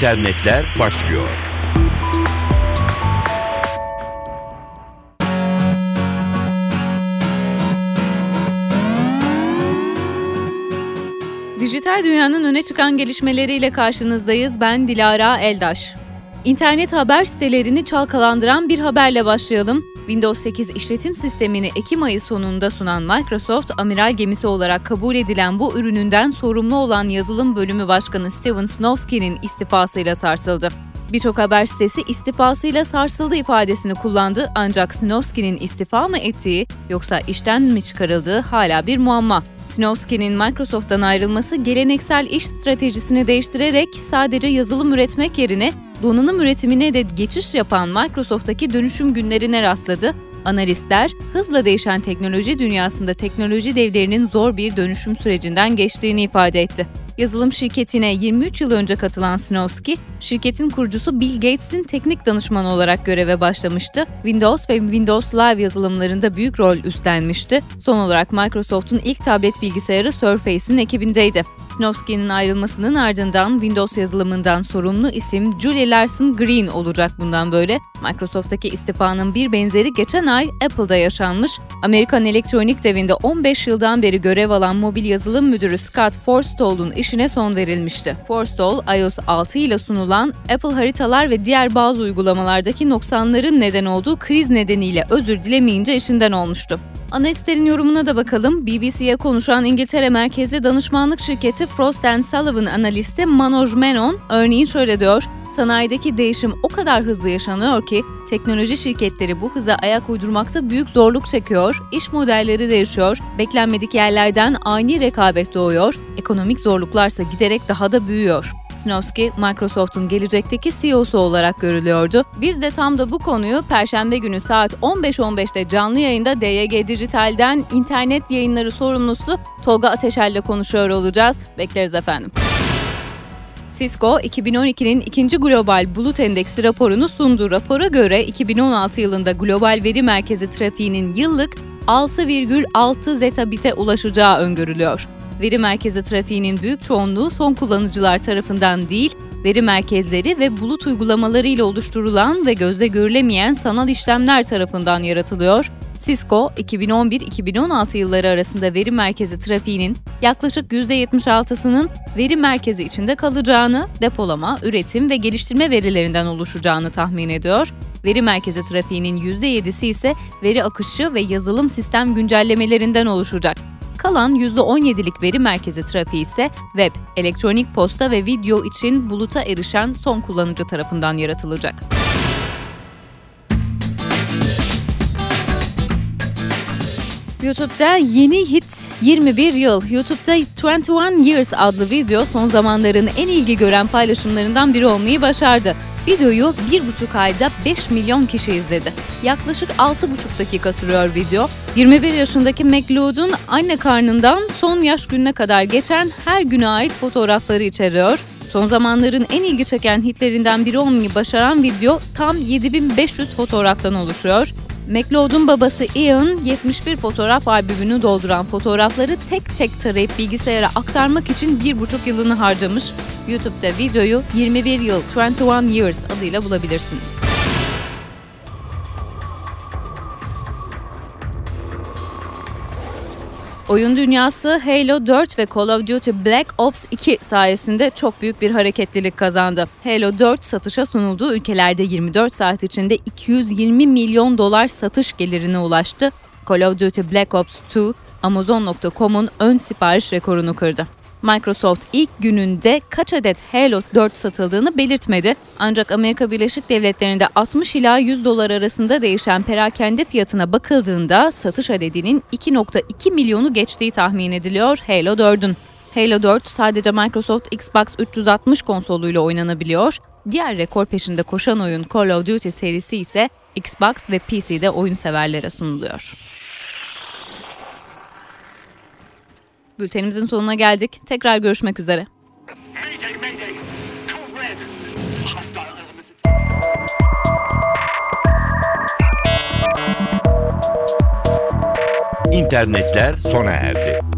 İnternetler başlıyor. Dijital dünyanın öne çıkan gelişmeleriyle karşınızdayız. Ben Dilara Eldaş. İnternet haber sitelerini çalkalandıran bir haberle başlayalım. Windows 8 işletim sistemini Ekim ayı sonunda sunan Microsoft, amiral gemisi olarak kabul edilen bu ürününden sorumlu olan yazılım bölümü başkanı Steven Snowski'nin istifasıyla sarsıldı. Birçok haber sitesi istifasıyla sarsıldı ifadesini kullandı ancak Snowski'nin istifa mı ettiği yoksa işten mi çıkarıldığı hala bir muamma. Snowski'nin Microsoft'tan ayrılması geleneksel iş stratejisini değiştirerek sadece yazılım üretmek yerine donanım üretimine de geçiş yapan Microsoft'taki dönüşüm günlerine rastladı. Analistler, hızla değişen teknoloji dünyasında teknoloji devlerinin zor bir dönüşüm sürecinden geçtiğini ifade etti. Yazılım şirketine 23 yıl önce katılan Snowski, şirketin kurucusu Bill Gates'in teknik danışmanı olarak göreve başlamıştı. Windows ve Windows Live yazılımlarında büyük rol üstlenmişti. Son olarak Microsoft'un ilk tablet bilgisayarı Surface'in ekibindeydi. Snowski'nin ayrılmasının ardından Windows yazılımından sorumlu isim Julie Larson Green olacak bundan böyle. Microsoft'taki istifanın bir benzeri geçen ay Apple'da yaşanmış. Amerikan elektronik devinde 15 yıldan beri görev alan mobil yazılım müdürü Scott Forstall'un işine son verilmişti. Forstall, iOS 6 ile sunulan Apple haritalar ve diğer bazı uygulamalardaki noksanların neden olduğu kriz nedeniyle özür dilemeyince işinden olmuştu. Analistlerin yorumuna da bakalım. BBC'ye konuşan İngiltere merkezli danışmanlık şirketi Frost Sullivan analisti Manoj Menon örneğin şöyle diyor. Sanayideki değişim o kadar hızlı yaşanıyor ki teknoloji şirketleri bu hıza ayak uydurmakta büyük zorluk çekiyor, iş modelleri değişiyor, beklenmedik yerlerden ani rekabet doğuyor, ekonomik zorluklarsa giderek daha da büyüyor. Snowski, Microsoft'un gelecekteki CEO'su olarak görülüyordu. Biz de tam da bu konuyu Perşembe günü saat 15.15'te canlı yayında DYG Dijital'den internet yayınları sorumlusu Tolga Ateşer'le konuşuyor olacağız. Bekleriz efendim. Cisco, 2012'nin ikinci Global Bulut Endeksi raporunu sundu. Rapora göre 2016 yılında global veri merkezi trafiğinin yıllık 6,6 zetabit'e ulaşacağı öngörülüyor. Veri merkezi trafiğinin büyük çoğunluğu son kullanıcılar tarafından değil, veri merkezleri ve bulut uygulamaları ile oluşturulan ve gözle görülemeyen sanal işlemler tarafından yaratılıyor. Cisco, 2011-2016 yılları arasında veri merkezi trafiğinin yaklaşık %76'sının veri merkezi içinde kalacağını, depolama, üretim ve geliştirme verilerinden oluşacağını tahmin ediyor. Veri merkezi trafiğinin %7'si ise veri akışı ve yazılım sistem güncellemelerinden oluşacak. Kalan %17'lik veri merkezi trafiği ise web, elektronik posta ve video için buluta erişen son kullanıcı tarafından yaratılacak. YouTube'da yeni hit 21 yıl. YouTube'da 21 Years adlı video son zamanların en ilgi gören paylaşımlarından biri olmayı başardı. Videoyu bir buçuk ayda 5 milyon kişi izledi. Yaklaşık 6,5 dakika sürüyor video. 21 yaşındaki McLeod'un anne karnından son yaş gününe kadar geçen her güne ait fotoğrafları içeriyor. Son zamanların en ilgi çeken hitlerinden biri olmayı başaran video tam 7500 fotoğraftan oluşuyor. McLeod'un babası Ian, 71 fotoğraf albümünü dolduran fotoğrafları tek tek tarayıp bilgisayara aktarmak için bir buçuk yılını harcamış. YouTube'da videoyu 21 yıl 21 Years adıyla bulabilirsiniz. Oyun dünyası Halo 4 ve Call of Duty Black Ops 2 sayesinde çok büyük bir hareketlilik kazandı. Halo 4 satışa sunulduğu ülkelerde 24 saat içinde 220 milyon dolar satış gelirine ulaştı. Call of Duty Black Ops 2 Amazon.com'un ön sipariş rekorunu kırdı. Microsoft ilk gününde kaç adet Halo 4 satıldığını belirtmedi. Ancak Amerika Birleşik Devletleri'nde 60 ila 100 dolar arasında değişen perakende fiyatına bakıldığında satış adedinin 2.2 milyonu geçtiği tahmin ediliyor Halo 4'ün. Halo 4 sadece Microsoft Xbox 360 konsoluyla oynanabiliyor. Diğer rekor peşinde koşan oyun Call of Duty serisi ise Xbox ve PC'de oyun severlere sunuluyor. Bültenimizin sonuna geldik. Tekrar görüşmek üzere. İnternetler sona erdi.